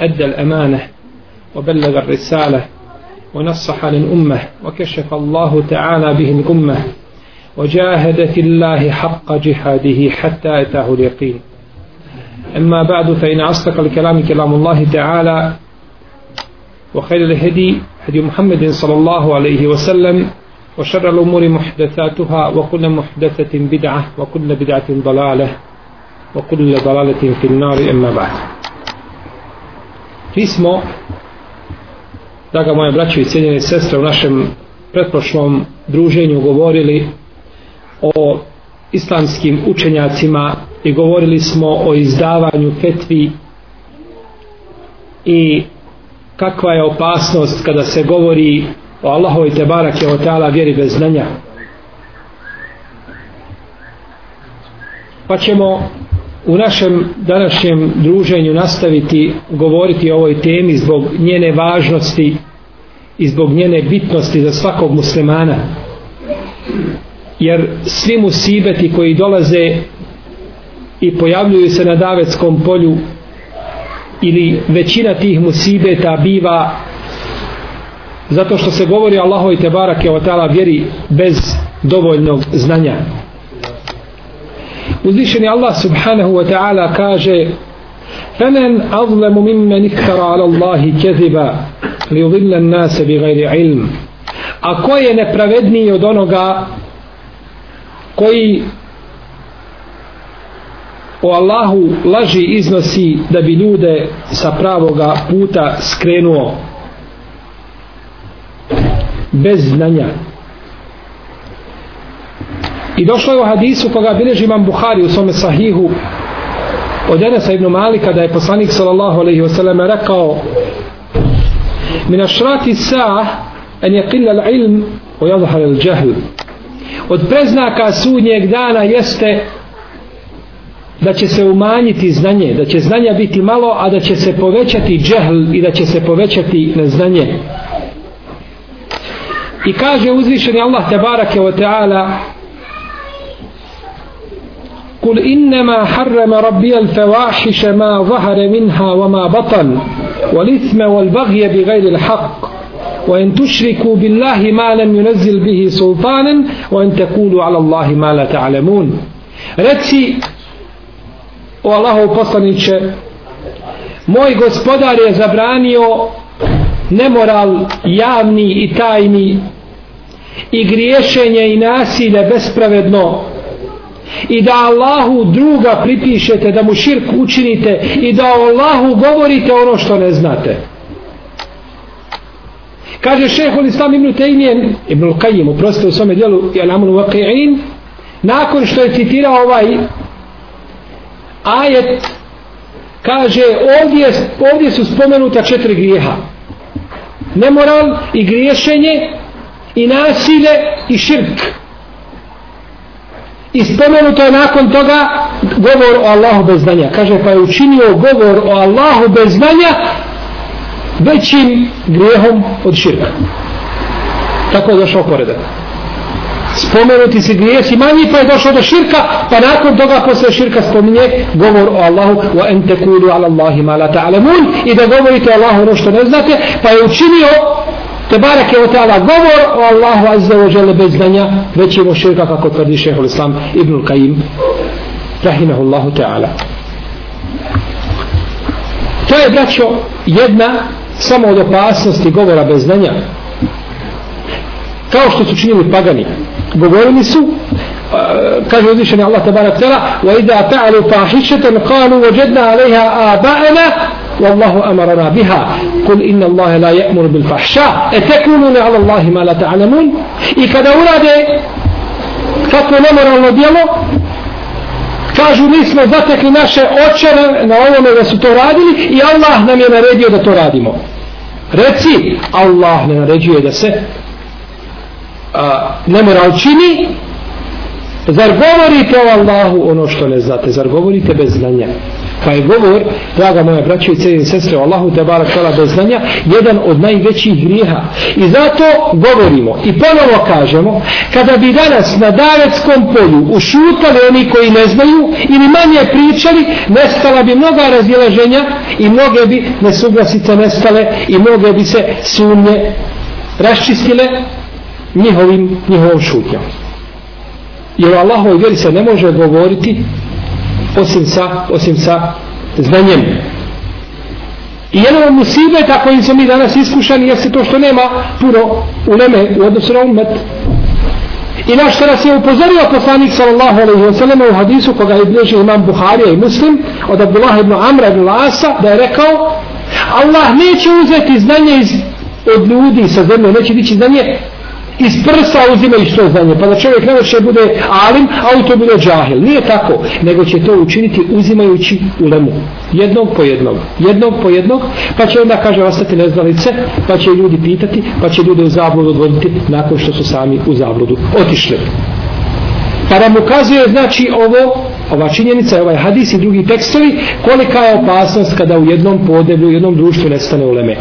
أدى الأمانة وبلغ الرسالة ونصح للأمة وكشف الله تعالى به الأمة وجاهد في الله حق جهاده حتى أتاه اليقين. أما بعد فإن أصدق الكلام كلام الله تعالى وخير الهدي هدي محمد صلى الله عليه وسلم وشر الأمور محدثاتها وكل محدثة بدعة وكل بدعة ضلالة وكل ضلالة في النار. أما بعد Mi smo, draga moja braćo i cijenjene sestre, u našem pretprošlom druženju govorili o islamskim učenjacima i govorili smo o izdavanju fetvi i kakva je opasnost kada se govori o Allahovi te barake o teala vjeri bez znanja. Pa ćemo u našem današnjem druženju nastaviti govoriti o ovoj temi zbog njene važnosti i zbog njene bitnosti za svakog muslimana. Jer svi musibeti koji dolaze i pojavljuju se na davetskom polju ili većina tih musibeta biva zato što se govori Allahovi te barake o tala vjeri bez dovoljnog znanja uzvišeni Allah subhanahu wa ta'ala kaže فمن أظلم ممن افترى على الله كذبا ليضل الناس بغير علم a ko je nepravedniji od onoga koji o Allahu laži iznosi da bi ljude sa pravoga puta skrenuo bez znanja i došlo je u hadisu koga bilježi imam Buhari u svome sahihu od Enesa ibn Malika da je poslanik sallallahu alaihi wasallam rekao min ašrati sa en je qilla ilm o jadhar il džahl od preznaka sudnjeg dana jeste da će se umanjiti znanje, da će znanja biti malo, a da će se povećati džehl i da će se povećati neznanje. I kaže uzvišeni Allah te barake o teala قل إنما حرم ربي الفواحش ما ظهر منها وما بطن والإثم والبغي بغير الحق وإن تشركوا بالله ما لم ينزل به سلطانا وإن تقولوا على الله ما لا تعلمون رتي o Allahov poslaniće moj gospodar je zabranio nemoral javni i tajni i griješenje i nasilje bespravedno i da Allahu druga pripišete da mu širk učinite i da Allahu govorite ono što ne znate. Kaže šehol islam ibn Tejmijen ibn Qajim uprostite u svome dijelu nakon što je citirao ovaj ajet kaže ovdje, ovdje su spomenuta četiri grijeha. Nemoral i griješenje i nasilje i širk i spomenuto je nakon toga govor o Allahu bez znanja. Kaže pa je učinio govor o Allahu bez znanja većim grijehom od širka. Tako je došao poredak. Spomenuti se grijesi manji pa je došao do širka pa nakon toga posle širka spominje govor o Allahu wa en tekulu ala Allahi ma la ta'lamun i da govorite o Allahu ono što ne znate pa je učinio te barake o ta'ala govor o Allahu azza wa jale bez znanja već je širka kako tvrdi šehol islam ibn Kajim rahimahullahu ta'ala. To je braćo jedna samo od opasnosti govora bez znanja. Kao što su činili pagani. Govorili su e, kaže uzvišeni Allah tabarak tela wa idha ta'alu fahishatan qalu wajadna 'alayha aba'ana wallahu amarana biha. Kul inna Allahe la ya'mur bil fahša e tekunune ala Allahi ma la ta'alamun i kada urade kako nemoralno djelo kažu mi smo zatekli naše očeve na ovome da su to radili i Allah nam je naredio da to radimo. Reci Allah ne naređuje da se a, nemoral čini. Zar govorite o Allahu ono što ne znate? Zar govorite bez znanja? Pa je govor, draga moja braća i cijeli sestre, o Allahu te barak tala bez znanja, jedan od najvećih grijeha. I zato govorimo i ponovo kažemo, kada bi danas na davetskom polju ušutali oni koji ne znaju ili manje pričali, nestala bi mnoga razilaženja i mnoge bi nesuglasice nestale i mnoge bi se sumnje raščistile njihovim, njihovom šutnjom. Jer u Allahovoj vjeri se ne može govoriti osim sa, osim sa znanjem. I jedan od musibeta kojim smo mi danas iskušani jeste to što nema puno uleme u odnosu na umet. I naš što nas je upozorio poslanik sallallahu alaihi wa sallam u hadisu koga je bliži imam Buharija i muslim od Abdullah ibn Amra ibn Lasa da je rekao Allah neće uzeti znanje iz, od ljudi sa zemlje, neće dići znanje iz prsa uzimaju svoje znanje, pa da čovjek ne će bude alim, a u to bude džahil. Nije tako, nego će to učiniti uzimajući ulemu. Jednog po jednog. Jednog po jednog, pa će onda, kaže, ostati neznalice, pa će ljudi pitati, pa će ljude u zabludu odvoditi nakon što su sami u zabludu otišli. Pa nam ukazuje, znači, ovo, ova činjenica, ovaj hadis i drugi tekstovi, kolika je opasnost kada u jednom podeblju, u jednom društvu nestane uleme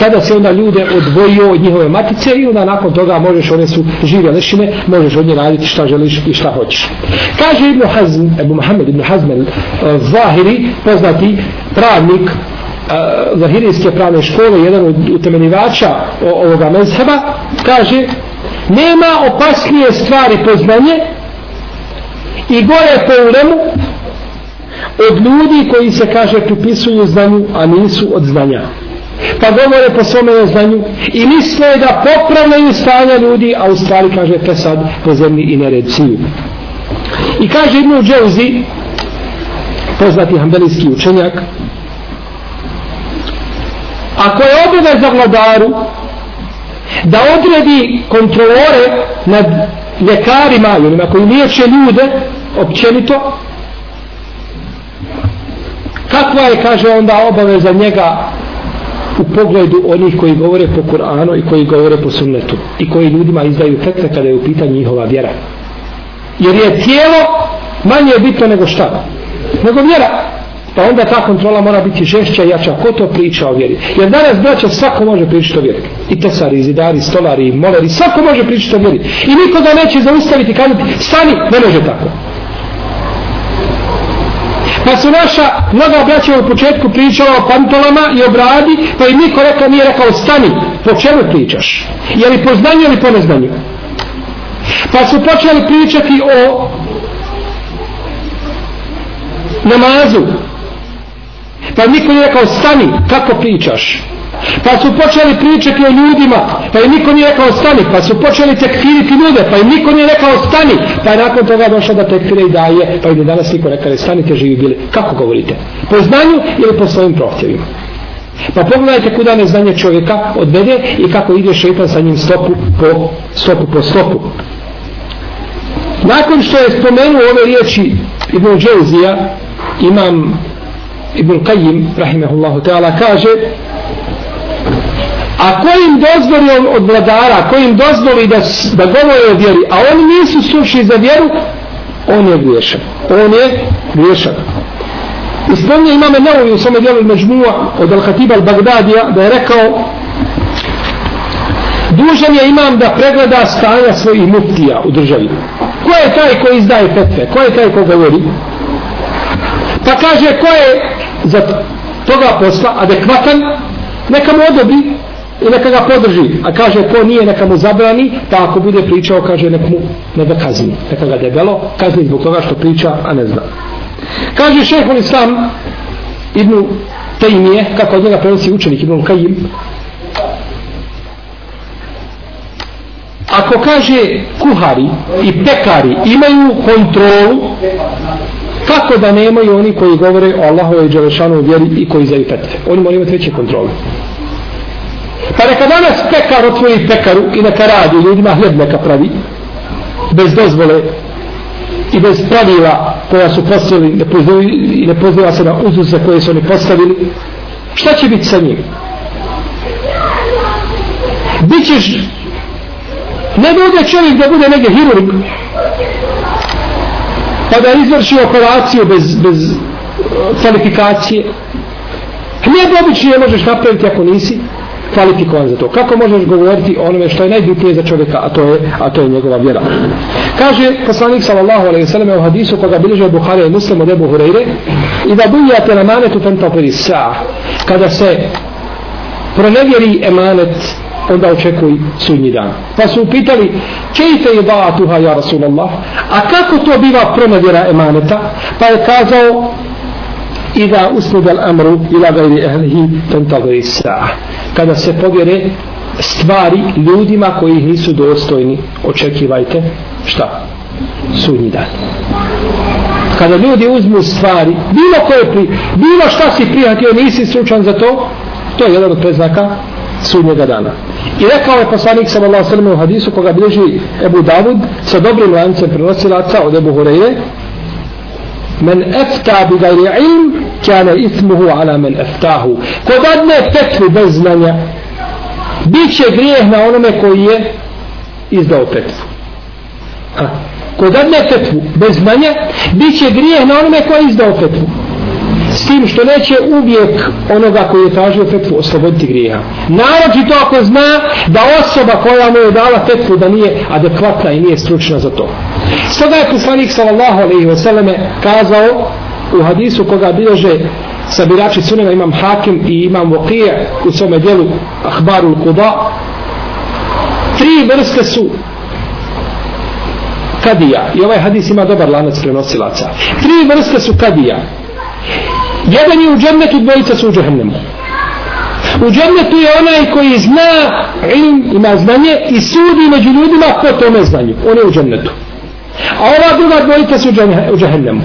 tada se onda ljude odvojio od njihove matice i onda nakon toga možeš, one su žive lešine, možeš od nje raditi šta želiš i šta hoćeš. Kaže Ibn Hazm, Ebu Mohamed Ibn Hazm, e, Zahiri, poznati pravnik e, Zahirijske pravne škole, jedan od utemenivača ovoga mezheba, kaže, nema opasnije stvari poznanje i gore po ulemu od ljudi koji se kaže pripisuju znanju, a nisu od znanja pa govore po svome neznanju i misle da popravljaju stanja ljudi, a u stvari kaže pesad po zemlji i nered siju. I kaže Ibnu Dževzi, poznati hambelijski učenjak, ako je obavez za vladaru da odredi kontrolore nad ljekarima i onima koji liječe ljude općenito, kakva je, kaže onda, obaveza njega u pogledu onih koji govore po Kur'anu i koji govore po sunnetu i koji ljudima izdaju fetve kada je u pitanju njihova vjera. Jer je tijelo manje bitno nego šta? Nego vjera. Pa onda ta kontrola mora biti žešća i jača. Ko to priča o vjeri? Jer danas, braća, svako može pričati o vjeri. I tesari, i zidari, stolari, i moleri, svako može pričati o vjeri. I nikoga neće zaustaviti kada stani, ne može tako. Pa su naša mnoga braća u početku pričala o pantolama i o bradi, pa im niko rekao, nije rekao, stani, po čemu pričaš? Je li po znanju ili po neznanju? Pa su počeli pričati o namazu. Pa niko nije rekao, stani, kako pričaš? Pa su počeli pričati o ljudima, pa im niko nije rekao stani, pa su počeli tekfiriti ljude, pa im niko nije rekao stani, pa je nakon toga došlo da tekfire i daje, pa im danas niko rekao stanite živi bili. Kako govorite? Po znanju ili po svojim prohtjevima? Pa pogledajte kuda neznanje čovjeka odvede i kako ide šeitan sa njim stopu po stopu po stopu. Nakon što je spomenuo ove riječi Ibn Džezija, imam Ibn Qajim, rahimahullahu ta'ala, kaže A ko im dozvoli od vladara, ko im dozvoli da, da govore o vjeri, a oni nisu suši za vjeru, on je griješan. On je griješan. I spomnio imame Neovi u svome djelu Međmua od Al-Hatiba al-Bagdadija da je rekao dužan je imam da pregleda stanja svojih muftija u državi. Ko je taj koji izdaje petve? Ko je taj ko govori? Pa kaže ko je za toga posla adekvatan, neka mu odobri i neka ga podrži. A kaže ko nije neka mu zabrani, pa ako bude pričao, kaže nek mu ne da kazni. Neka ga debelo kazni zbog toga što priča, a ne zna. Kaže šehol islam Ibnu Tejmije, kako od njega prenosi učenik Ibnu Kajim, ako kaže kuhari i pekari imaju kontrolu kako da nemaju oni koji govore o Allahove i Đelešanu vjeri i koji zaju petve. Oni moraju imati veće kontrole. Pa neka danas pekar otvori pekaru i neka radi ljudima hljeb neka pravi. Bez dozvole i bez pravila koja su postavili ne i ne pozdrava se na uzuze koje su oni postavili. Šta će biti sa njim? Bićeš ne bude čovjek da bude negdje hirurg pa da izvrši operaciju bez, bez eh, kvalifikacije. Hljeb obični ne možeš napraviti ako nisi kvalifikovan za to. Kako možeš govoriti o onome što je najbitnije za čovjeka, a to je, a to je njegova vjera. Kaže poslanik sallallahu alejhi ve sellem u hadisu koga bilježe Buhari i Muslim od Ebu Hurajre: "I da bujate na manetu fantafiri sa." Kada se pronevjeri emanet onda očekuj sudnji dan. Pa su upitali, kejte je ba'atuha ja Rasulallah, a kako to biva pronevjera emaneta? Pa je kazao, Iza usnudal amru ila gajri ehlihi tentagri sa'a. Kada se povjere stvari ljudima koji nisu dostojni, očekivajte šta? Sudnji dan. Kada ljudi uzmu stvari, bilo koje pri, bilo šta si prihatio, nisi slučan za to, to je jedan od preznaka sudnjega dana. I rekao je poslanik sallallahu alejhi ve sellem u hadisu koga bilježi Ebu Davud sa dobrim lancem prenosilaca od Ebu Hurajre men efta bi gajri ilm kjane ismuhu ala men eftahu ko dadne petvu bez znanja bit će grijeh na onome koji je izdao petvu ha. ko dadne petvu bez znanja bit će grijeh na onome koji je izdao petvu s tim što neće uvijek onoga koji je tražio fetvu osloboditi grija. Naroči to ako zna da osoba koja mu je dala fetvu da nije adekvatna i nije stručna za to. Stoga je poslanik sallallahu alaihi wa kazao u hadisu koga bilježe sabirači sunena imam hakim i imam vokije u svome dijelu Ahbarul kuda tri vrste su kadija i ovaj hadis ima dobar lanac prenosilaca tri vrste su kadija jedan je u džennetu, dvojica su u džehennemu. U džennetu je onaj koji zna ilm, ima znanje i sudi među ljudima po tome znanju. On je u džennetu. A ova druga dvojica su u džehennemu.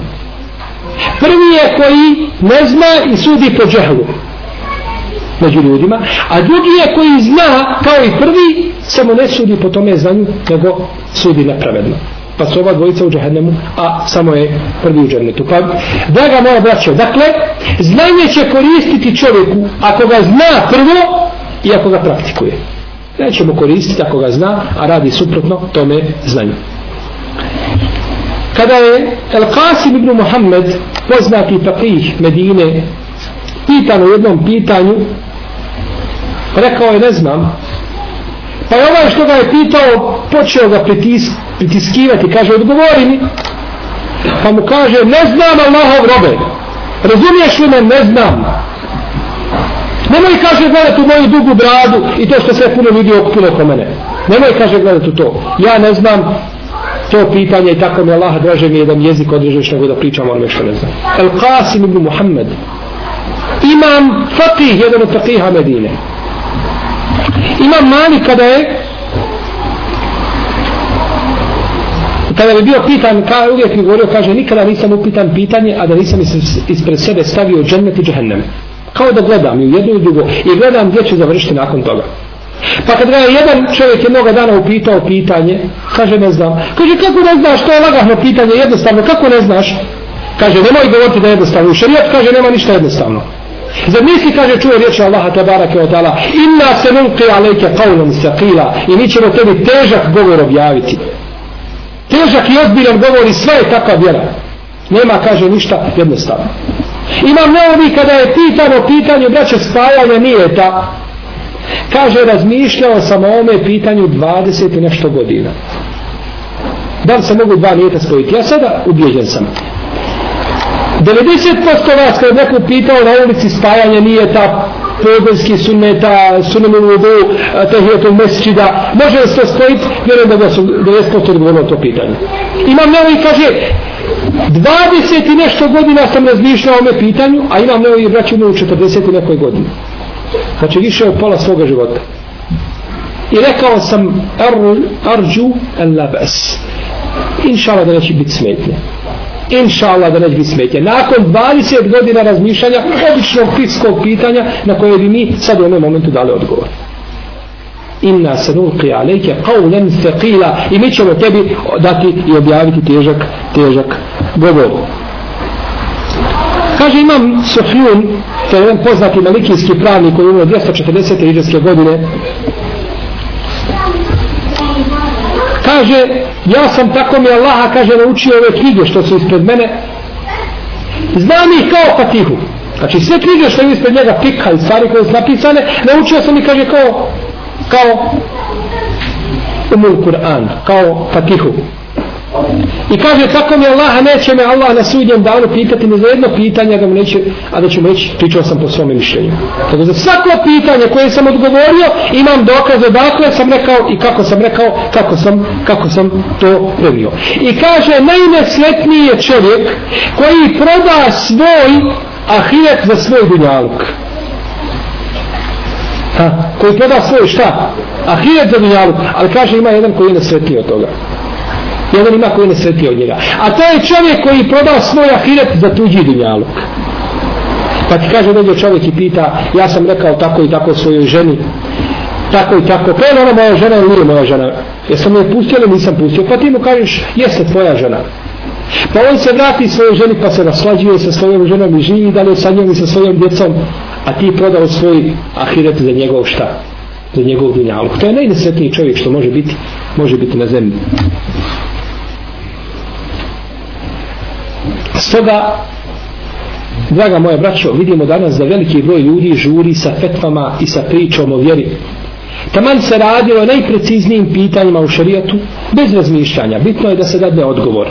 Prvi je koji ne zna i sudi po džehlu među ljudima, a drugi je koji zna kao i prvi, samo ne sudi po tome znanju, nego sudi nepravedno pa su ova dvojica u džahennemu, a samo je prvi u džennetu. Pa, draga moja braćo, dakle, znanje će koristiti čovjeku ako ga zna prvo i ako ga praktikuje. Nećemo koristiti ako ga zna, a radi suprotno tome znanju. Kada je El Qasim ibn Muhammed, poznati papih Medine, pitan u jednom pitanju, rekao je, ne znam, pa je ovaj što ga je pitao, počeo ga pritis, pritiskivati, kaže odgovori mi. Pa mu kaže ne znam Allahov robe. Razumiješ li me? Ne znam. Nemoj kaže gledati u moju dugu bradu i to što sve puno ljudi okupilo oko mene. Nemoj kaže gledati to. Ja ne znam. To pitanje i tako mi Allah draže mi jedan jezik odrežen što god da pričam onome što ne znam. El Qasim ibn Muhammed. Imam Fatih, jedan od Fatiha Medine imam Malik kada je kada bi bio pitan, kao uvijek mi govorio, kaže, nikada nisam upitan pitanje, a da nisam ispred sebe stavio džennet i džehennem. Kao da gledam i u jednu i drugo i gledam gdje ću završiti nakon toga. Pa kad ga je jedan čovjek jednoga dana upitao pitanje, kaže ne znam. Kaže kako ne znaš, to je lagahno pitanje, jednostavno, kako ne znaš? Kaže nemoj govoriti da je jednostavno. U šarijat kaže nema ništa jednostavno. Zamisli kaže, čuje riječ Allaha tabarake od Allah, inna se nulqi alejke qavlom saqila i mi ćemo tebi težak govor objaviti. Težak i ozbiljan govori sve je takva vjera. Nema kaže ništa jednostavno. Imam neovi kada je pitano pitanje braće spajanja nije ta. Kaže razmišljao sam o ome pitanju 20 i nešto godina. Da li se mogu dva nijeta spojiti? Ja sada ubijeđen sam. 90% vas kada je neko pitao na ulici spajanje nije ta podelski sunneta, sunnenu vudu, tehijetul mesčida, može li se to spojiti? Vjerujem da su 90% odgovorilo to pitanje. Imam nevo i kaže, 20 i nešto godina sam razmišljao o ome pitanju, a imam nevo i braću u 40 i nekoj godini. Znači više od pola svoga života. I rekao sam, ar, arđu en labes. Inšala da neće biti smetnje inša Allah da neće biti smetje. Nakon 20 godina razmišljanja, običnog fiskog pitanja na koje bi mi sad u ovom momentu dali odgovor. Inna se nulqi alejke qawlan thaqila i mi ćemo tebi dati i objaviti težak, težak govor. Kaže imam Sofijun, to je jedan poznati malikijski pravnik koji je 240. iđeske godine, kaže ja sam tako mi Allaha kaže naučio ove knjige što su ispred mene Znam ih kao Fatihu. Znači sve knjige što je ispred njega pika i stvari koje su napisane, naučio sam i kaže kao, kao umul Kur'an, kao Fatihu. I kaže tako mi Allah neće me Allah na sudnjem danu pitati ni za jedno pitanje da mu neće, a da ću mu reći pričao sam po svome mišljenju. Tako za svako pitanje koje sam odgovorio imam dokaz odakle sam rekao i kako sam rekao, kako sam, kako sam to previo. I kaže najnesretniji je čovjek koji proda svoj ahiret za svoj dunjaluk. Ha, koji proda svoj šta? Ahiret za dunjaluk. Ali kaže ima jedan koji je nesretniji od toga jedan ima koji ne sveti od njega. A to je čovjek koji prodao svoj ahiret za tuđi dunjaluk. Pa ti kaže dođe čovjek i pita, ja sam rekao tako i tako svojoj ženi, tako i tako, pa je ona moja žena ili nije moja žena? Jesam je pustio ili nisam pustio? Pa ti mu kažeš, jeste tvoja žena. Pa on se vrati svojoj ženi pa se naslađuje sa svojom ženom i živi dalje sa njom i sa svojom djecom, a ti prodao svoj ahiret za njegov šta? Za njegov dunjaluk. To je najnesretniji čovjek što može biti, može biti na zemlji. Stoga, draga moja braćo, vidimo danas da veliki broj ljudi žuri sa fetvama i sa pričom o vjeri. Taman se radilo o najpreciznijim pitanjima u šarijatu, bez razmišljanja. Bitno je da se dadne odgovor.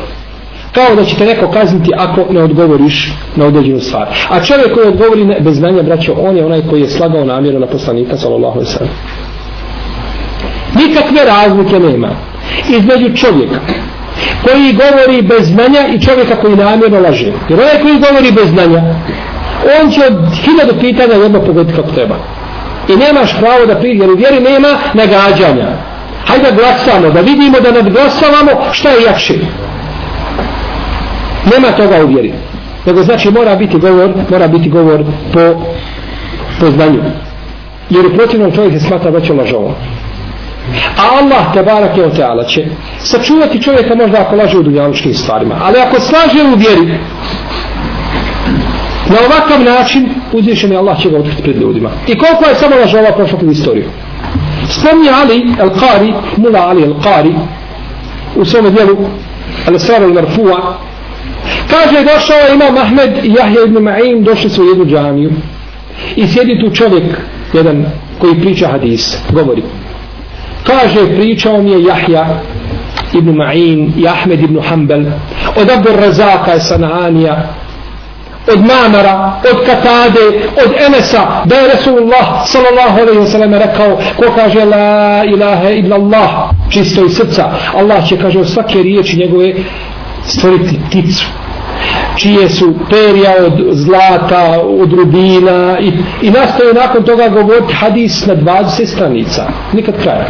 Kao da će te neko kazniti ako ne odgovoriš na određenu stvar. A čovjek koji odgovori ne, bez znanja, braćo, on je onaj koji je slagao namjeru na poslanika, sallallahu alaihi sallam. Nikakve razlike nema između čovjeka koji govori bez znanja i čovjeka koji namjerno laže. Jer onaj koji govori bez znanja, on će od hiljadu pitanja jedno pogoditi kako treba. I nemaš pravo da prije, jer u vjeri nema nagađanja. Hajde da glasamo, da vidimo da nadglasavamo šta je jakše. Nema toga u vjeri. Nego znači mora biti govor, mora biti govor po, po znanju. Jer u protivnom čovjek se smatra da će lažovo. A Allah te barake o teala će sačuvati čovjeka možda ako laže u dunjalučkim stvarima. Ali ako slaže u vjeri, na ovakav način uzvišen je Allah će ga otkriti pred ljudima. I koliko je samo lažova prošla u istoriju. Spomni Ali al-Qari, mula Ali al-Qari, u svome dijelu Al-Sara al-Marfu'a, kaže došao je imam Ahmed i Jahja ibn Ma'in, došli su u jednu džamiju. I sjedi tu čovjek, jedan koji priča hadis, govori. Kaže, pričao mi je Jahja ibn Ma'in i Ahmed ibn Hanbel od Abu Razaka i Sanaanija od Mamara, od Katade, od Enesa, da je Resulullah sallallahu alaihi wa sallam rekao, ko kaže la ilaha illa Allah, čisto iz srca, Allah će kaže od svake riječi njegove stvoriti pticu, čije su perja od zlata, od rubina i, i nastoje nakon toga govoriti hadis na 20 stranica, nikad kraja.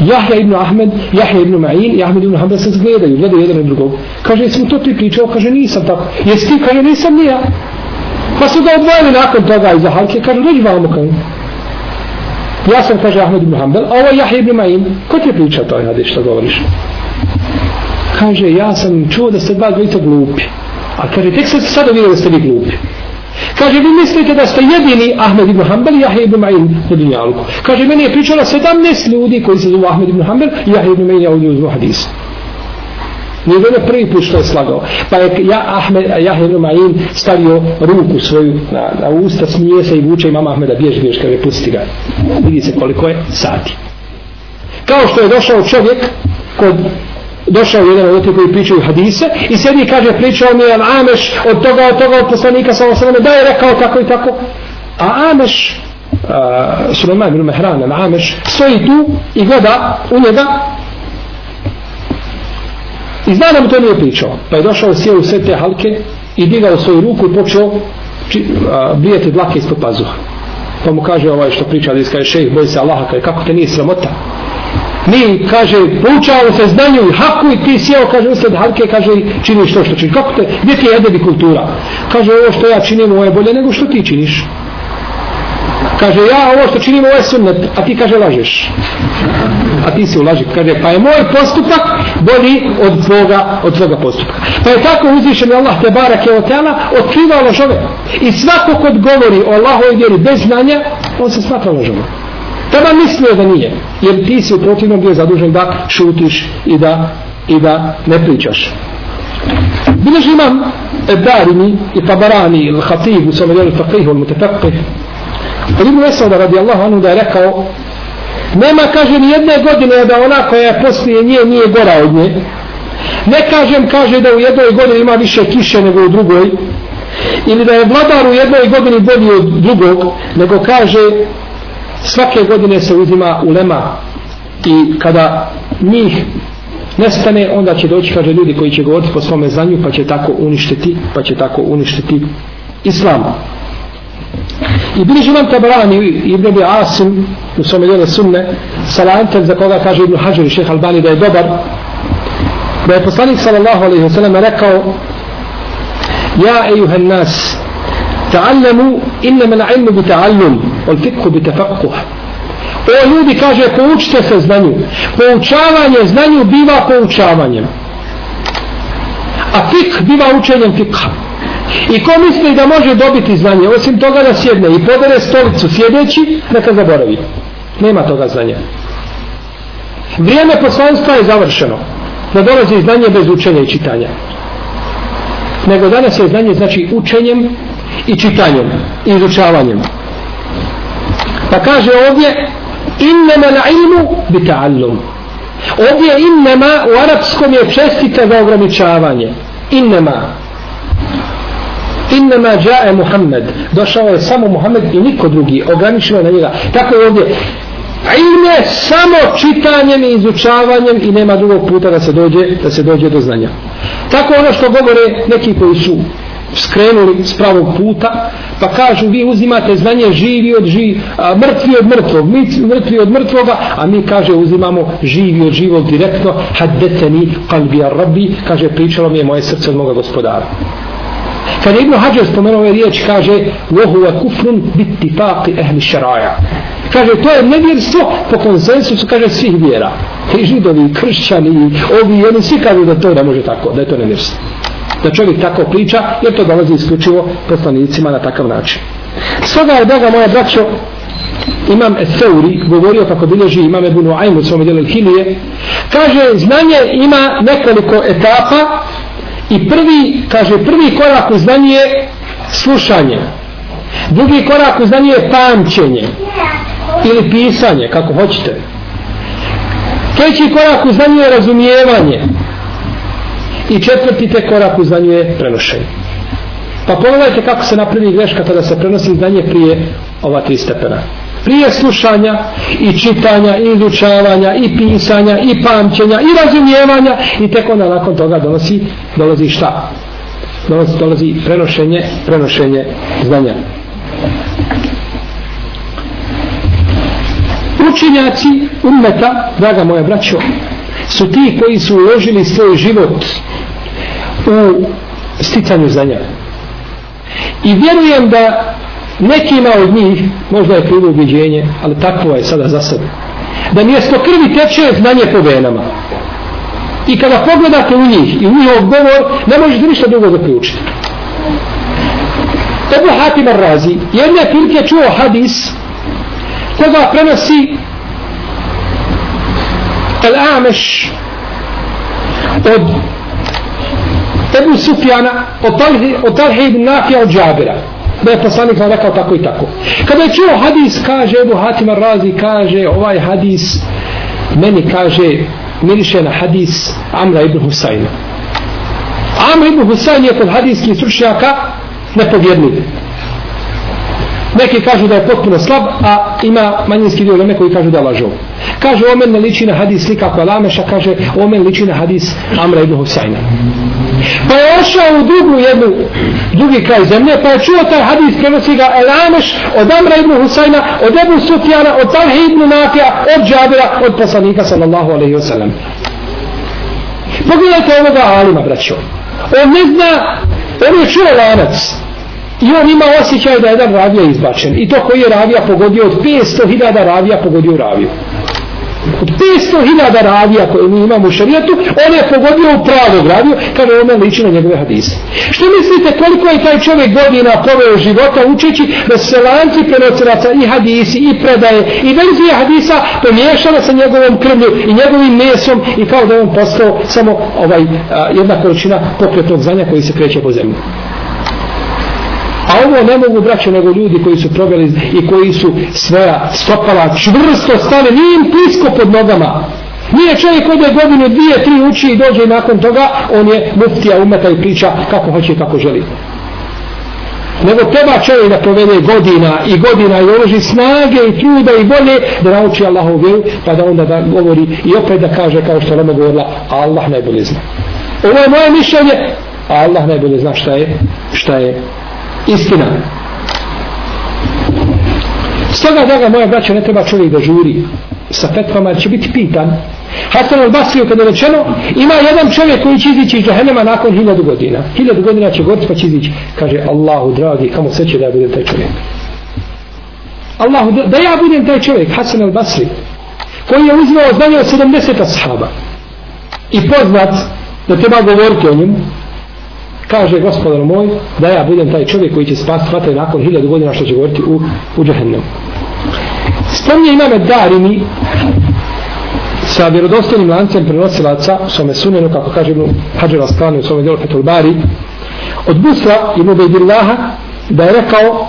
Jahja ibn Ahmed, Jahja ibn Ma'in i Ahmed ibn Hanbel se zgledaju, gledaju jedan na drugog. Kaže, jesmo to ti pričao? Kaže, nisam tako. Jesi ti? Kaže, nisam nija. Pa su ga odvojili nakon toga iza halke. Kaže, dođi vamo kao. Ja sam, kaže Ahmed ibn Hanbel, a ovo je Jahja ibn Ma'in. Ko ti je pričao to, hadis, što govoriš? Kaže, ja sam čuo da ste dva dvojica glupi. A kaže, tek se sada vidio da ste vi glupi. Kaže, vi mislite da ste jedini Ahmed ibn Hanbel i Jahja ibn Ma'in na dunjalku. Kaže, meni je pričala 17 ljudi koji se zove Ahmed ibn Hanbel i Jahja ibn Ma'in je ovdje uzmo hadis. Nije bilo prvi put što je slagao. Pa je ja, Ahmed, Jahja ibn Ma'in stavio ruku svoju na, na usta, smije se i vuče i mama Ahmeda, bjež, bjež, kada je pusti ga. Vidi se koliko je sati. Kao što je došao čovjek kod došao jedan od koji pričaju hadise i sedi kaže pričao mi je Ameš od toga od toga od poslanika sa osrame da je rekao tako i tako. A Ameš uh, Suleiman ibn Mehran Ameš stoji tu i gleda u njega. I zna da mu to nije pričao. Pa je došao sjeo u sve te halke i digao svoju ruku i počeo či, uh, blijeti dlake ispod pazuha. Pa mu kaže ovaj što priča da iskaje šejh boj se Allaha kaže kako te nije sramota? Mi, kaže, poučavamo se znanju i haku i ti sjeo, kaže, usled halke, kaže, činiš to što činiš. Kako te, gdje ti je edebi kultura? Kaže, ovo što ja činim, ovo je bolje nego što ti činiš. Kaže, ja ovo što činim, ovo je sunnet, a ti, kaže, lažeš. A ti se ulaži. Kaže, pa je moj postupak bolji od tvoga, od tvoga postupka. Pa je tako uzvišen je Allah te barake od tela, otkriva lažove. I svako kod govori o Allahove vjeri bez znanja, on se smatra lažovom. Tada mislio da nije, jer ti si u protivnom bio zadužen da šutiš i da, i da ne pričaš. Bileži imam Darimi i Tabarani ili Hatib u svome djelu faqih ili Mutafaqih Ali Ibn Esauda radijallahu anhu da je rekao nema kaže ni jedne godine da ona koja je poslije nje nije gora od nje. Ne kažem kaže da u jednoj godini ima više kiše nego u drugoj ili da je vladar u jednoj godini bolji od drugog nego kaže svake godine se uzima ulema i kada njih nestane, onda će doći, kaže ljudi koji će govoriti po svome znanju, pa će tako uništiti, pa će tako uništiti islam. I bliži nam tabarani Ibn Abi Asim u svome djele sunne, salantel za koga kaže Ibn Hajar i šeha Albani da je dobar, da je poslanik sallallahu alaihi wa sallam rekao Ja ejuhan nas, ta'allamu innama l'ilmu bi ta'allum, wal fikhu bi tafakkuh. O ljudi kaže poučite se znanju. Poučavanje znanju biva poučavanjem. A fik biva učenjem fikha. I ko misli da može dobiti znanje, osim toga da sjedne i podere stolicu sjedeći, neka zaboravi. Nema toga znanja. Vrijeme poslanstva je završeno. Ne dolazi znanje bez učenja i čitanja. Nego danas je znanje znači učenjem i čitanjem i izučavanjem. Pa kaže ovdje innama na ilmu bi ta'allum ovdje innama u arapskom je čestita za ograničavanje. Innama. Innama jae Muhammed. Došao je samo Muhammed i niko drugi ograničeno na njega. Tako je ovdje. Ilm je samo čitanjem i izučavanjem i nema drugog puta da se dođe da se dođe do znanja. Tako ono što govore neki koji su skrenuli s pravog puta pa kažu vi uzimate znanje živi od živi a, mrtvi od mrtvog mi mrtvi od mrtvoga a mi kaže uzimamo živi od živog direktno haddeteni kalbi ar rabbi kaže pričalo mi je moje srce od moga gospodara Kad Ibn Hajar spomenuo ove riječ, kaže وَهُوَ كُفْرٌ بِتِّفَاقِ أَهْلِ شَرَاجَ Kaže, to je nevjerstvo po konsensusu, kaže, svih vjera. I židovi, kršćani, ovi, oni svi kažu da to ne može tako, da je to nevjerstvo da čovjek tako priča, jer to dolazi isključivo poslanicima na takav način. Stoga je, draga moja braćo, imam Eseuri govorio kako bilježi imam Ebu Nuaym u svom Hilije, kaže, znanje ima nekoliko etapa i prvi, kaže, prvi korak u znanje je slušanje. Drugi korak u znanje je pamćenje ili pisanje, kako hoćete. Treći korak u znanje je razumijevanje i četvrti te korak u znanju je prenošenje. Pa pogledajte kako se napravi greška kada se prenosi znanje prije ova tri stepena. Prije slušanja i čitanja i izučavanja i pisanja i pamćenja i razumijevanja i tek onda nakon toga donosi, dolazi šta? Dolazi, dolazi prenošenje, prenošenje znanja. Učenjaci ummeta, draga moja braćo, su ti koji su uložili svoj život u sticanju znanja. I vjerujem da nekima od njih, možda je krivo ubiđenje, ali takvo je sada za sebe, da mjesto krvi teče znanje po venama. I kada pogledate u njih i u njihov govor, ne možete ništa drugo zaključiti. Ebu Hatim Ar-Razi, jedne prilike čuo hadis koga prenosi El-Ameš od Ebu Sufjana od Talhe, od Talhi ibn Nafija od Džabira. Da je poslanik vam rekao tako i tako. Kada je čuo hadis kaže Ebu Hatima Razi kaže ovaj hadis meni kaže miriše na hadis Amra ibn Husayna Amra ibn Husayn je kod hadijskih stručnjaka nepovjednik neki kažu da je potpuno slab a ima manjinski dio leme koji kažu da lažu. kaže omen ne liči na hadis slika koja lameša kaže omen liči na hadis Amra ibn Husayna pa je ošao u drugu jednu drugi kraj zemlje pa je čuo taj hadis prenosi ga Elameš od Amra ibn Husayna od Ebu Sufjana od Talhe ibn Nafija od Džabira od poslanika sallallahu alaihi wasallam pogledajte ovoga Alima braćo. On ne zna on je čuo lanac. I on ima osjećaj da je jedan ravija izbačen. I to koji je ravija pogodio od 500.000 ravija pogodio raviju. Od 500.000 ravija koje mi imamo u šarijetu, on je pogodio u pravog raviju, kada on liči na njegove hadise. Što mislite koliko je taj čovjek godina proveo života učeći da se lanci prenosilaca i hadisi i predaje i verzije hadisa pomiješala sa njegovom krvlju i njegovim mesom i kao da je on postao samo ovaj a, jedna količina pokretnog znanja koji se kreće po zemlji. A ovo ne mogu braće nego ljudi koji su proveli i koji su svoja stopala čvrsto stane, nije im pisko pod nogama. Nije čovjek ode godinu, dvije, tri uči i dođe i nakon toga, on je muftija umeta i priča kako hoće i kako želi. Nego treba čovjek da provede godina i godina i uloži snage i truda i bolje da nauči Allahov vjeru, pa da onda da govori i opet da kaže kao što je govorila, Allah najbolje zna. Ovo je moje mišljenje, a Allah najbolje zna šta je, šta je istina. Stoga, draga moja braća, ne treba čovjek da žuri sa petvama, jer će biti pitan. Hasan al-Basriju, kada je rečeno, ima jedan čovjek koji će izići iz džahenema nakon hiljadu godina. Hiljadu godina će goriti pa će izići. Kaže, Allahu, dragi, kamo se će da ja budem taj čovjek? Allahu, da ja budem taj čovjek, Hasan al-Basri, koji je uzimao znanje od 70 ashaba i poznat da treba govoriti o njemu, kaže gospodar moj da ja budem taj čovjek koji će spasti vatre nakon hiljadu godina što će govoriti u, u džahennemu spomnije imame Darini sa vjerodostojnim lancem prenosilaca u svome sunenu kako kaže Ibn Hađar Asklani u svome djelu Fetul Bari od Busra Ibn Bejdillaha da je rekao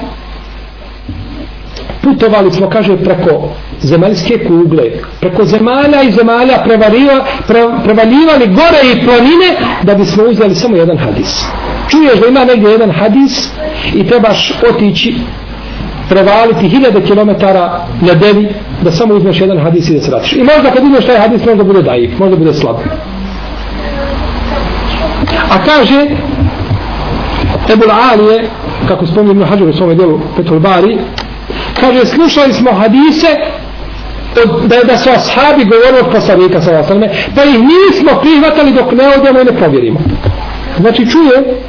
putovali smo kaže preko zemaljske kugle preko zemalja i zemalja prevariva, pre, prevaljivali gore i planine da bismo uzeli samo jedan hadis. Čuješ da ima negdje jedan hadis i trebaš otići prevaliti hiljade kilometara na devi da samo uzmeš jedan hadis i da se vratiš. I možda kad uzmeš taj hadis možda bude dajiv možda bude slab. A kaže Ebul Alije kako spominje na hađu u svome delu Petul Bari kaže slušali smo hadise od, da, da su ashabi govorili od poslanika sa osnovne, pa ih nismo prihvatali dok ne odjemo i ne povjerimo. Znači čuje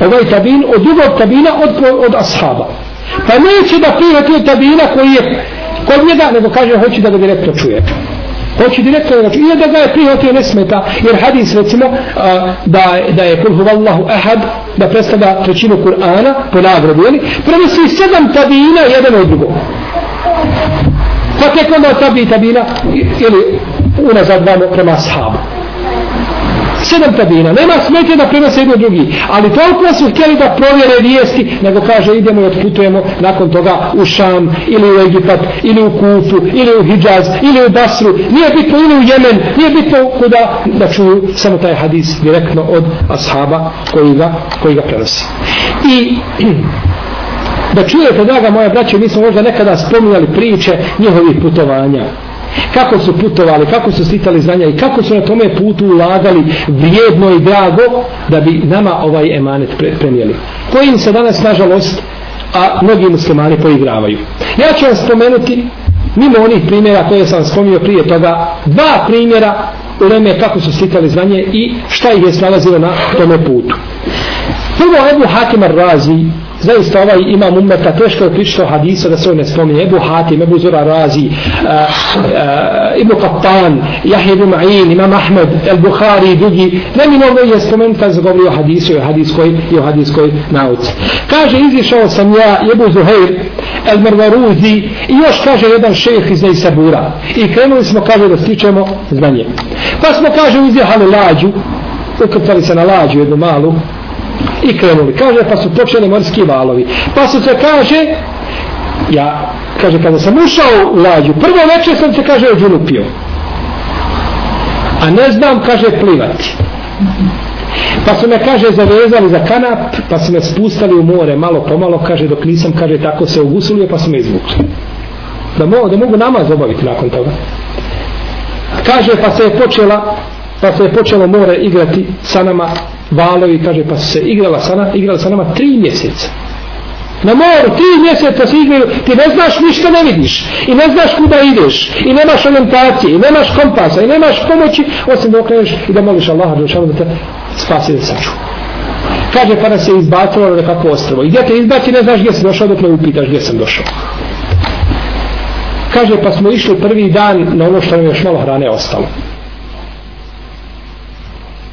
ovaj tabin od drugog tabina od, od ashaba. Pa neće da prihvati od tabina koji je kod njega, nego kaže hoće da ga direktno čuje. Hoće direktno da ga. I da ga je prihvatio ne smeta, jer hadis recimo a, da, da je kul huvallahu ahad, da predstavlja trećinu Kur'ana po nagradu, jeli? Prenosi sedam tabina jedan od drugog. Pa tek onda tabi tabina, ili unazad vamo prema sahabu sedam tabina. Nema smetje da prenose jedno drugi. Ali toliko su htjeli da provjere vijesti, nego kaže idemo i otputujemo nakon toga u Šam, ili u Egipat, ili u Kufu, ili u Hidžaz, ili u Basru. Nije bitno ili u Jemen, nije bitno kuda da čuju samo taj hadis direktno od ashaba koji ga, koji ga prenosi. I da čujete, draga moja braća, mi smo možda nekada spominjali priče njihovih putovanja kako su putovali, kako su stitali znanja i kako su na tome putu ulagali vrijedno i drago da bi nama ovaj emanet pre premijeli. Kojim se danas, nažalost, a mnogi muslimani poigravaju. Ja ću vam spomenuti, mimo onih primjera koje sam spomio prije toga, dva primjera u vreme kako su stitali znanje i šta ih je snalazilo na tome putu. Prvo Ebu Hakim Ar-Razi, zaista ovaj imam umeta, teško je pričati o hadisa da se on ne spominje, Ebu Hatim, Ebu Zura Razi, uh, uh, Ibn Qattan, Jahid ibn Ma'in, Imam Ahmed, El Bukhari i drugi, Neminovno je spomenut kad se govori o hadisu i o hadiskoj, i o hadiskoj nauci. Kaže, izišao sam ja, Ebu Zuhair, El Mervaruzi i još kaže jedan šejh iz Neisabura. I krenuli smo, kaže, da stičemo znanje. Pa smo, kaže, uzjehali lađu, ukrcali se na lađu jednu malu, i krenuli. Kaže, pa su počeli morski valovi. Pa su se kaže, ja, kaže, kada sam ušao u lađu, prvo večer sam se, kaže, odžulupio. A ne znam, kaže, plivati. Pa su me, kaže, zavezali za kanap, pa su me spustali u more, malo pomalo, kaže, dok nisam, kaže, tako se ugusulio, pa su me izvukli. Da, mo, da mogu namaz obaviti nakon toga. Kaže, pa se je počela, pa se je počelo more igrati sa nama valovi, kaže, pa se igrala sa, nama, igrala sa nama tri mjeseca. Na moru, tri mjeseca se igraju, ti ne znaš ništa ne vidiš, i ne znaš kuda ideš, i nemaš orientacije, i nemaš kompasa, i nemaš pomoći, osim da okreneš i da moliš Allaha da da te spasi da saču. Kaže, pa nas je izbacilo na nekako ostrovo. I gdje te izbaci, ne znaš gdje si došao, dok ne upitaš gdje sam došao. Kaže, pa smo išli prvi dan na ono što nam još malo hrane ostalo.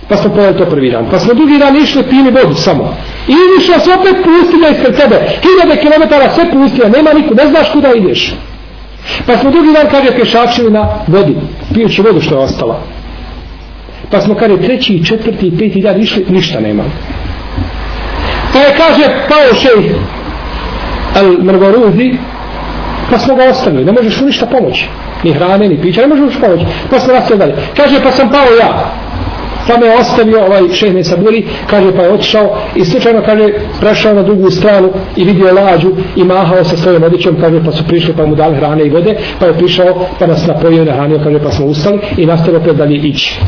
Pa smo pojeli to prvi dan. Pa smo drugi dan išli pili vodu samo. I išla se opet pustinja ispred tebe. Hiljade kilometara sve pustinja, nema niko, ne znaš kuda ideš. Pa smo drugi dan, kaže, pješačili na vodi, pijući vodu što je ostala. Pa smo, kaže, treći, četvrti i peti dan išli, ništa nema. Pa je, kaže, pao šej al mrgoruzi, pa smo ga ostavili, ne možeš mu ništa pomoći. Ni hrane, ni pića, ne možeš mu pomoći. Pa smo nastavili dalje. Kaže, pa sam pao ja pa me ostavio ovaj šeh Nesaburi, kaže pa je otišao i slučajno kaže prešao na drugu stranu i vidio lađu i mahao sa svojom odjećom, kaže pa su prišli pa mu dali hrane i vode, pa je prišao pa nas napojio na nahranio, kaže pa smo ustali i nastavio opet dalje ići.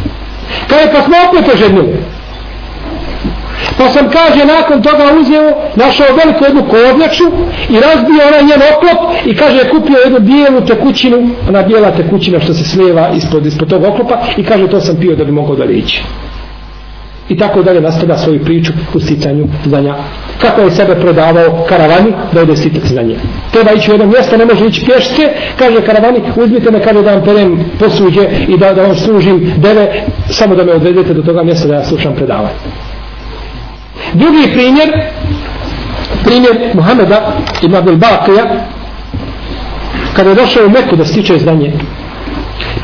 Kaže pa smo opet oženili. Pa sam, kaže, nakon toga uzeo, našao veliku jednu kovnjaču i razbio onaj njen oklop i kaže, kupio jednu bijelu tekućinu, ona bijela tekućina što se slijeva ispod, ispod tog oklopa i kaže, to sam pio da bi mogao dalje ići. I tako dalje nastavlja svoju priču u sticanju znanja. Kako je sebe prodavao karavani da ode sticati znanje. Treba ići u jedno mjesto, ne može ići pješce, kaže karavani, uzmite me, kaže da vam perem posuđe i da, da vam služim deve, samo da me odvedete do toga mjesta da ja slušam predavanje. Drugi primjer, primjer Muhameda ibn Abdel Bakija, kada je došao u Meku da stiče znanje,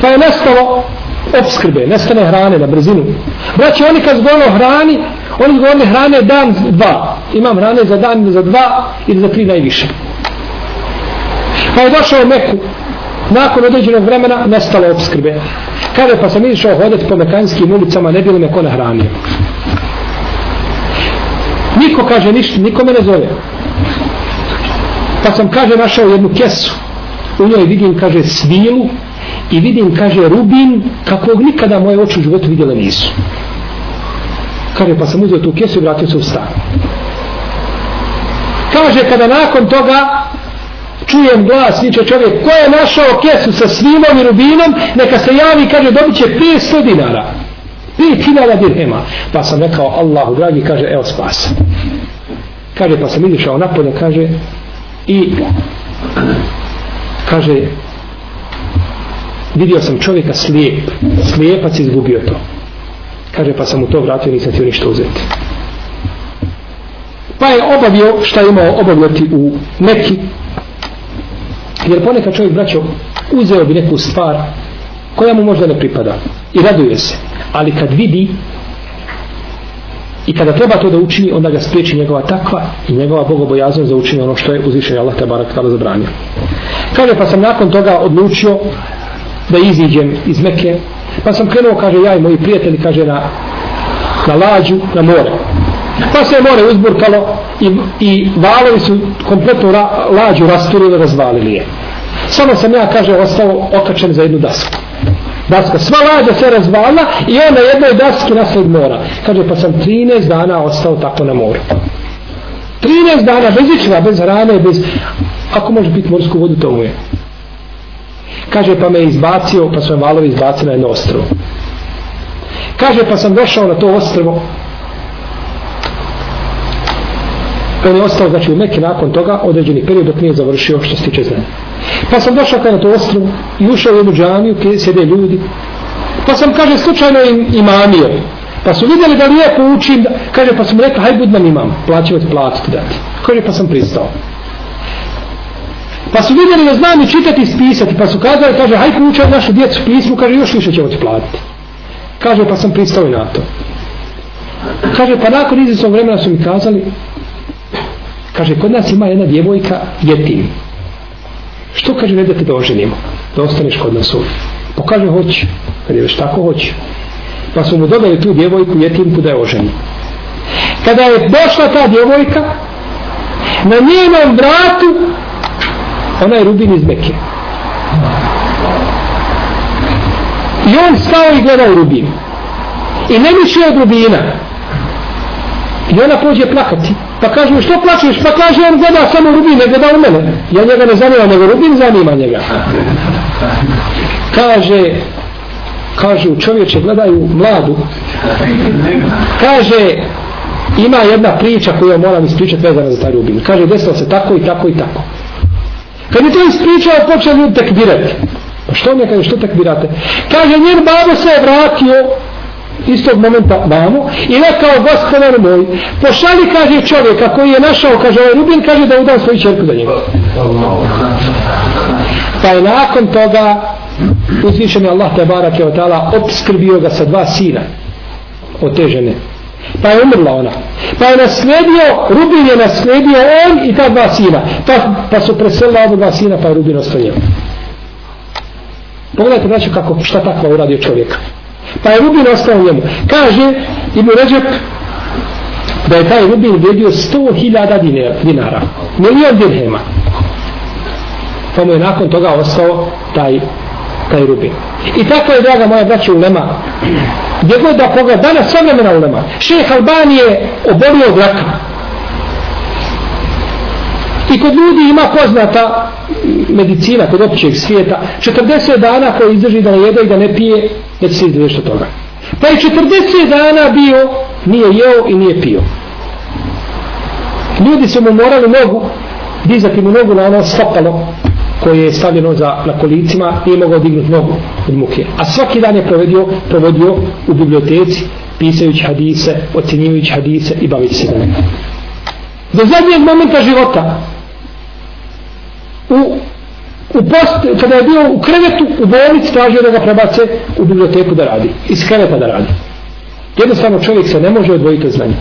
pa je nestalo obskrbe, nestane hrane na brzinu. Braći, oni kad zgovno hrani, oni zgovno hrane dan, dva. Imam hrane za dan, za dva ili za tri najviše. Pa je došao u Meku, nakon određenog vremena, nestalo obskrbe. Kada pa sam išao hodati po mekanskim ulicama, ne bilo me ko nahranio. Niko kaže ništa, niko me ne zove. Pa sam, kaže, našao jednu kesu. U njoj vidim, kaže, svilu i vidim, kaže, rubin kakvog nikada moje oči u životu vidjela nisu. Kaže, pa sam uzeo tu kesu i vratio se u stan. Kaže, kada nakon toga čujem glas, viče čovjek, ko je našao kesu sa svilom i rubinom, neka se javi, kaže, dobit će 500 dinara pet hiljada dirhema. Pa sam rekao, Allahu dragi, kaže, evo spas. Kaže, pa sam izišao napolje, kaže, i kaže, vidio sam čovjeka slijep, slijepac izgubio to. Kaže, pa sam mu to vratio, nisam htio ništa uzeti. Pa je obavio šta je imao obavljati u neki, jer ponekad čovjek, braćo, uzeo bi neku stvar koja mu možda ne pripada? I raduje se. Ali kad vidi i kada treba to da učini onda ga spriječi njegova takva i njegova bogobojaznost za učini ono što je uzvišen Allah te barak tada zabranio. Kaže pa sam nakon toga odlučio da iziđem iz Mekke pa sam krenuo kaže ja i moji prijatelji kaže na, na lađu na more. Pa se more uzburkalo i, i valovi su kompletno ra, lađu rasturili razvalili je samo sam ja kaže ostao okačen za jednu dasku daska. Sva lađa se razvala i on na jednoj daski nasled mora. Kaže, pa sam 13 dana ostao tako na moru. 13 dana bez ičeva, bez hrane, bez... Ako može biti morsku vodu, to mu je. Kaže, pa me izbacio, pa su me valovi izbacili na jedno ostrovo. Kaže, pa sam došao na to ostrovo. On je ostao, znači, u Mekke nakon toga, određeni period dok nije završio što se tiče znanja. Pa sam došao kada to ostrovo i ušao u jednu džamiju gdje sjede ljudi. Pa sam, kaže, slučajno im imamio. Pa su vidjeli da lijepo učim, da, kaže, pa sam rekao, haj bud nam imam, plaćivati platiti dati. Kaže, pa sam pristao. Pa su vidjeli da znam i čitati i spisati, pa su kazali, kaže, haj poučaj našu djecu pismu, kaže, još više ćemo ti platiti. Kaže, pa sam pristao i na to. Kaže, pa nakon izvjesnog vremena su mi kazali, kaže, kod nas ima jedna djevojka, jetim. Što kaže ne da te da oženimo? Da ostaneš kod nas u. Pa kaže hoće. Kad je već tako hoće. Pa smo mu dodali tu djevojku jetinku da je oženi. Kada je došla ta djevojka, na njenom vratu ona je Rubin iz Mekije. I on stao i gledao Rubin. I ne mišli od Rubina. I ona pođe plakati. Pa kaže, mu, što plaćeš? Pa kaže, on gleda samo Rubin, ne gleda u mene. Ja njega ne zanima, nego Rubin zanima njega. Kaže, kaže, čovječe, gledaju mladu. Kaže, ima jedna priča koju moram ispričati vezana za taj Rubin. Kaže, desilo se tako i tako i tako. Kad je to ispričao, počeo ljudi tekbirati. Pa što mi je kaže, što tekbirate? Kaže, njen babo se je vratio istog momenta vamo. I rekao, gospodar moj, pošali, kaže čovjeka koji je našao, kaže ovaj Rubin, kaže da udam svoju čerku za njega. Pa je nakon toga uzvišen je Allah te barak je od obskrbio ga sa dva sina od te žene. Pa je umrla ona. Pa je nasledio Rubin je nasledio on i ta dva sina. Pa, pa su preselila oba dva sina pa je Rubin ostao njemu pogledajte znači kako šta takva uradio čovjeka pa je Rubin ostao njemu. Kaže Ibn Ređep da je taj Rubin vrijedio 100.000 dinara milijon dirhema. Pa mu je nakon toga ostao taj taj rubin. I tako je, draga moja braća ulema, gdje god da pogleda, danas savremena ulema, šeh Albanije obolio od raka. I kod ljudi ima poznata medicina, kod općeg svijeta, 40 dana koji izdrži da ne jede i da ne pije, da se izdrži toga. Pa je 40 dana bio, nije jeo i nije pio. Ljudi su mu morali nogu, dizati mu nogu na ono stopalo, koje je stavljeno za, na kolicima nije mogao dignuti nogu od muke. A svaki dan je provodio, provodio u biblioteci pisajući hadise, ocjenjujući hadise i bavići se da Do zadnjeg momenta života u, u post, kada je bio u krevetu u bolnici tražio da ga prebace u biblioteku da radi. Iz kreveta da radi. Jednostavno čovjek se ne može odvojiti od znanja.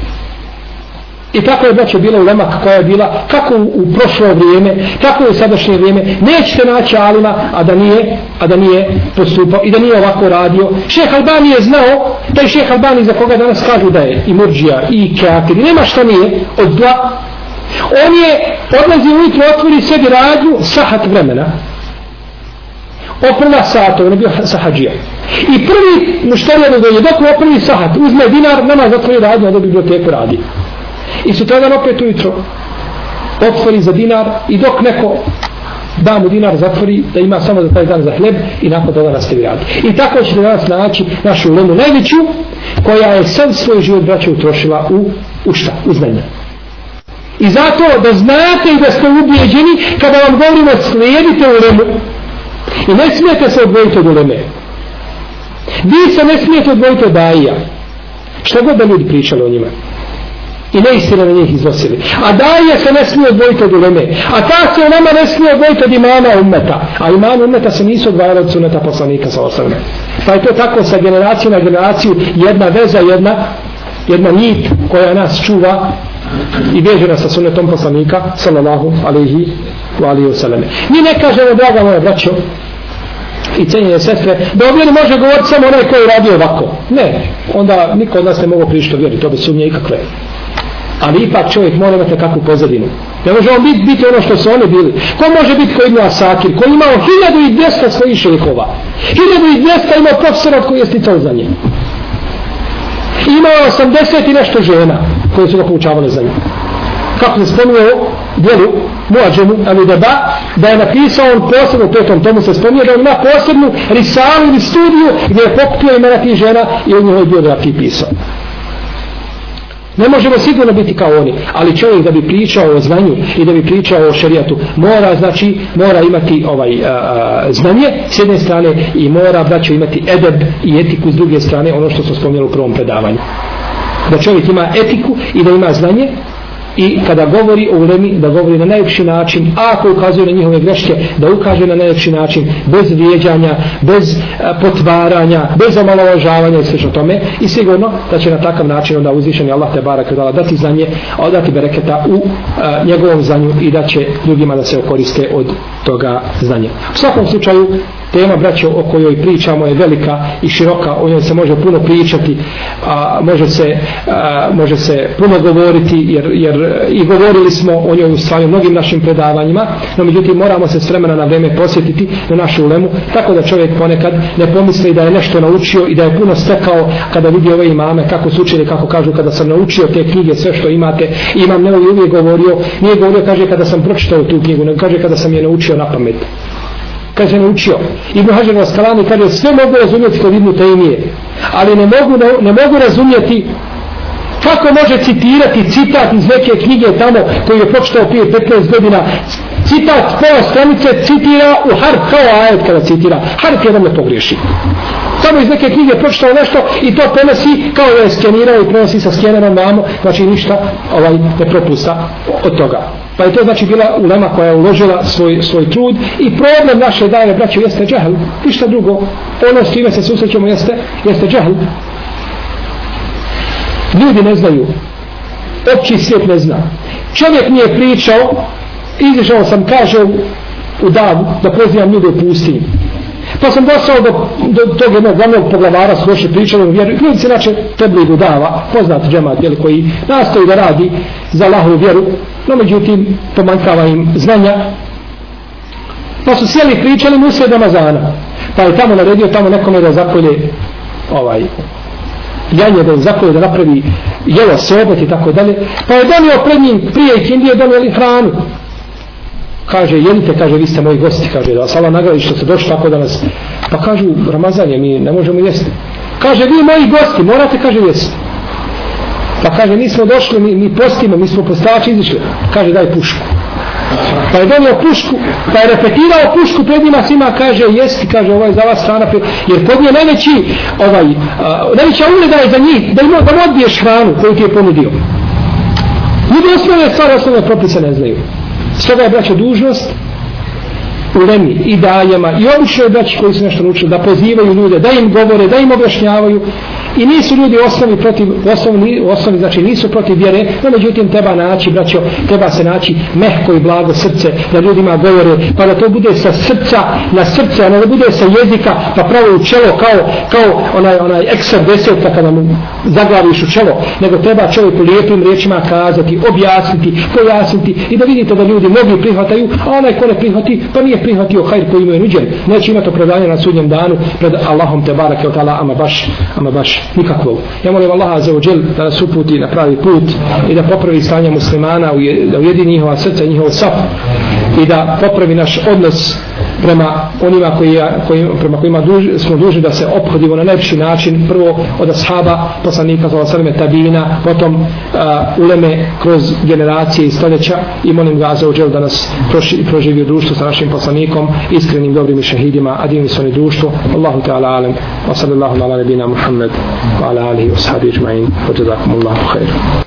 I tako je braće bila ulema koja je bila kako u, u prošlo vrijeme, tako i u sadašnje vrijeme. Nećete naći alima, a da nije, a da nije postupao i da nije ovako radio. Šeh Albani je znao, taj šeh Albani za koga danas kažu da je i murđija i keakir, nema šta nije od dva. On je odlazi ujutro, otvori sebi radnju sahat vremena. Oprva sata, on je bio sahađija. I prvi mušterija da je dok oprvi sahat, uzme dinar, nama zatvori radnju, a biblioteku radi. I sutradan opet ujutro otvori za dinar i dok neko da mu dinar zatvori da ima samo za taj dan za hleb i nakon toga nastavi rad. I tako ćete danas naći našu lemu najveću koja je sam svoj život braća utrošila u, u šta? U znanje. I zato da znate i da ste ubijeđeni kada vam govorimo slijedite u i ne smijete se odvojiti od uleme. Vi se ne smijete odvojiti od daija. Šta god da ljudi pričali o njima i neistine na njih iznosili. A daje se ne smije odvojiti od uleme. A ta se u nama ne smije odvojiti od imama ummeta. A imama ummeta se nisu odvajali od suneta poslanika sa osrme. Pa je to tako sa generacijom na generaciju jedna veza, jedna, jedna nit koja nas čuva i veže nas sa sunetom poslanika sallallahu alaihi wa alaihi wasallam. Mi ne kažemo, draga moja braćo, i cijenjene sestre, da o vjeri može govoriti samo onaj koji radi ovako. Ne, onda niko od nas ne mogu prišto vjeri, to bi sumnje ikakve ali ipak čovjek mora imati kakvu pozadinu. Ne može on biti, biti ono što su oni bili. Ko može biti ko ima Asakir, ko imao 1200 svojih šehova. 1200 imao profesora koji je sticao za njim. Imao 80 i nešto žena koje su ga poučavale za njim. Kako se spominje u dijelu Muadžemu Ali Deba, da je napisao on posebno u petom tomu se spominje da on ima posebnu risalu ili studiju gdje je pokupio imena tih žena i u njihovoj biografiji pisao. Ne možemo sigurno biti kao oni, ali čovjek da bi pričao o znanju i da bi pričao o šerijatu, mora znači, mora imati ovaj a, a, znanje s jedne strane i mora braćo imati edeb i etiku s druge strane, ono što smo spomnjali u prvom predavanju. Da čovjek ima etiku i da ima znanje i kada govori o ulemi da govori na najljepši način a ako ukazuje na njihove greške da ukaže na najljepši način bez vrijeđanja bez potvaranja bez omalovažavanja i sl. tome i sigurno da će na takav način onda uzvišeni Allah te barak dala dati znanje a dati bereketa u a, njegovom znanju i da će drugima da se koriste od toga znanja u svakom slučaju tema braćo o kojoj pričamo je velika i široka o njoj se može puno pričati a, može se a, može se puno govoriti jer, jer i govorili smo o njoj u stvari mnogim našim predavanjima no međutim moramo se s vremena na vreme posjetiti na našu ulemu tako da čovjek ponekad ne pomisli da je nešto naučio i da je puno stekao kada vidi ove imame kako su učili kako kažu kada sam naučio te knjige sve što imate. Imam ne uvijek govorio nije govorio kaže kada sam pročitao tu knjigu nego kaže kada sam je naučio na pamet kaže naučio. Ibn Hajar Raskalani kaže sve mogu razumjeti kod Ibn Taymiye, ali ne mogu, ne, ne mogu razumjeti kako može citirati citat iz neke knjige tamo koji je počitao prije 15 godina citat pola stranice citira u harf kao ajet kada citira. Harf jedan ne pogriješi. Samo iz neke knjige pročitao nešto i to prenosi kao da je skenirao i prenosi sa skenerom vamo, znači ništa ovaj ne propusta od toga. Pa je to znači bila ulema koja je uložila svoj, svoj trud i problem naše dane braćo jeste džahl. Ništa drugo. Ono s čime se susrećemo jeste, jeste džahl. Ljudi ne znaju. Opći svijet ne zna. Čovjek mi je pričao, izišao sam, kaže u davu, da pozivam ljude u pustinju. Pa sam došao do, do tog jednog glavnog poglavara s loše pričali u vjeru. Ljudi se inače tebligu dava, poznat džemat, jel, koji nastoji da radi za Allahovu vjeru, no međutim pomankava im znanja. Pa su sjeli pričali mu sve Ramazana. Pa je tamo naredio tamo nekome da zapolje ovaj janje da zakolje da napravi jelo sobot i tako dalje. Pa je donio pred njim prije i kindije donijeli hranu kaže jedite, kaže vi ste moji gosti, kaže da vas Allah nagradi što ste došli tako da nas, pa kažu Ramazan je, mi ne možemo jesti. Kaže vi moji gosti, morate, kaže jesti. Pa kaže nismo došli, mi, mi postimo, mi smo postači izišli. Kaže daj pušku. Pa je donio pušku, pa je repetirao pušku pred njima svima, kaže jesti, kaže ovaj za vas strana, jer kod nje najveći, ovaj, a, najveća uvreda je za njih, da im, da im odbiješ hranu koju ti je ponudio. Ljudi osnovne stvari, osnovne propise ne znaju. Stoga je braća dužnost ulemi i dajama i običnoj braći koji su nešto naučili da pozivaju ljude, da im govore, da im objašnjavaju. I nisu ljudi osnovi protiv, osnovni, osnovi znači nisu protiv vjere, no međutim treba naći, braćo, treba se naći mehko i blago srce, da ljudima govore, pa da to bude sa srca na srce, a ne da bude sa jezika, pa pravo u čelo, kao, kao onaj, onaj ekser desetka pa kada mu zaglaviš u čelo, nego treba čovjeku lijepim riječima kazati, objasniti, pojasniti i da vidite da ljudi mnogi prihvataju, a onaj ko ne prihvati, pa nije prihvatio hajr koji mu je nuđen, neće imati opravdanje na sudnjem danu pred Allahom te barake od Allah, ama baš, ama baš nikakvog. Ja molim Allaha za uđel da nas uputi na pravi put i da popravi stanje muslimana, da ujedini njihova srca i njihov saf i da popravi naš odnos prema onima koji, koji, prema kojima duž, smo dužni da se obhodimo na najviši način prvo od ashaba poslanika sa osaleme tabina potom uh, uleme kroz generacije i stoljeća i molim ga za uđel da nas proši, proživi u društvu sa našim poslanikom iskrenim dobrim i šehidima a divni su oni društvo. Allahu Teala alem wa sallallahu ala nebina Muhammed wa ala alihi wa sahabi ajma'in. Wa jazakumullahu khairu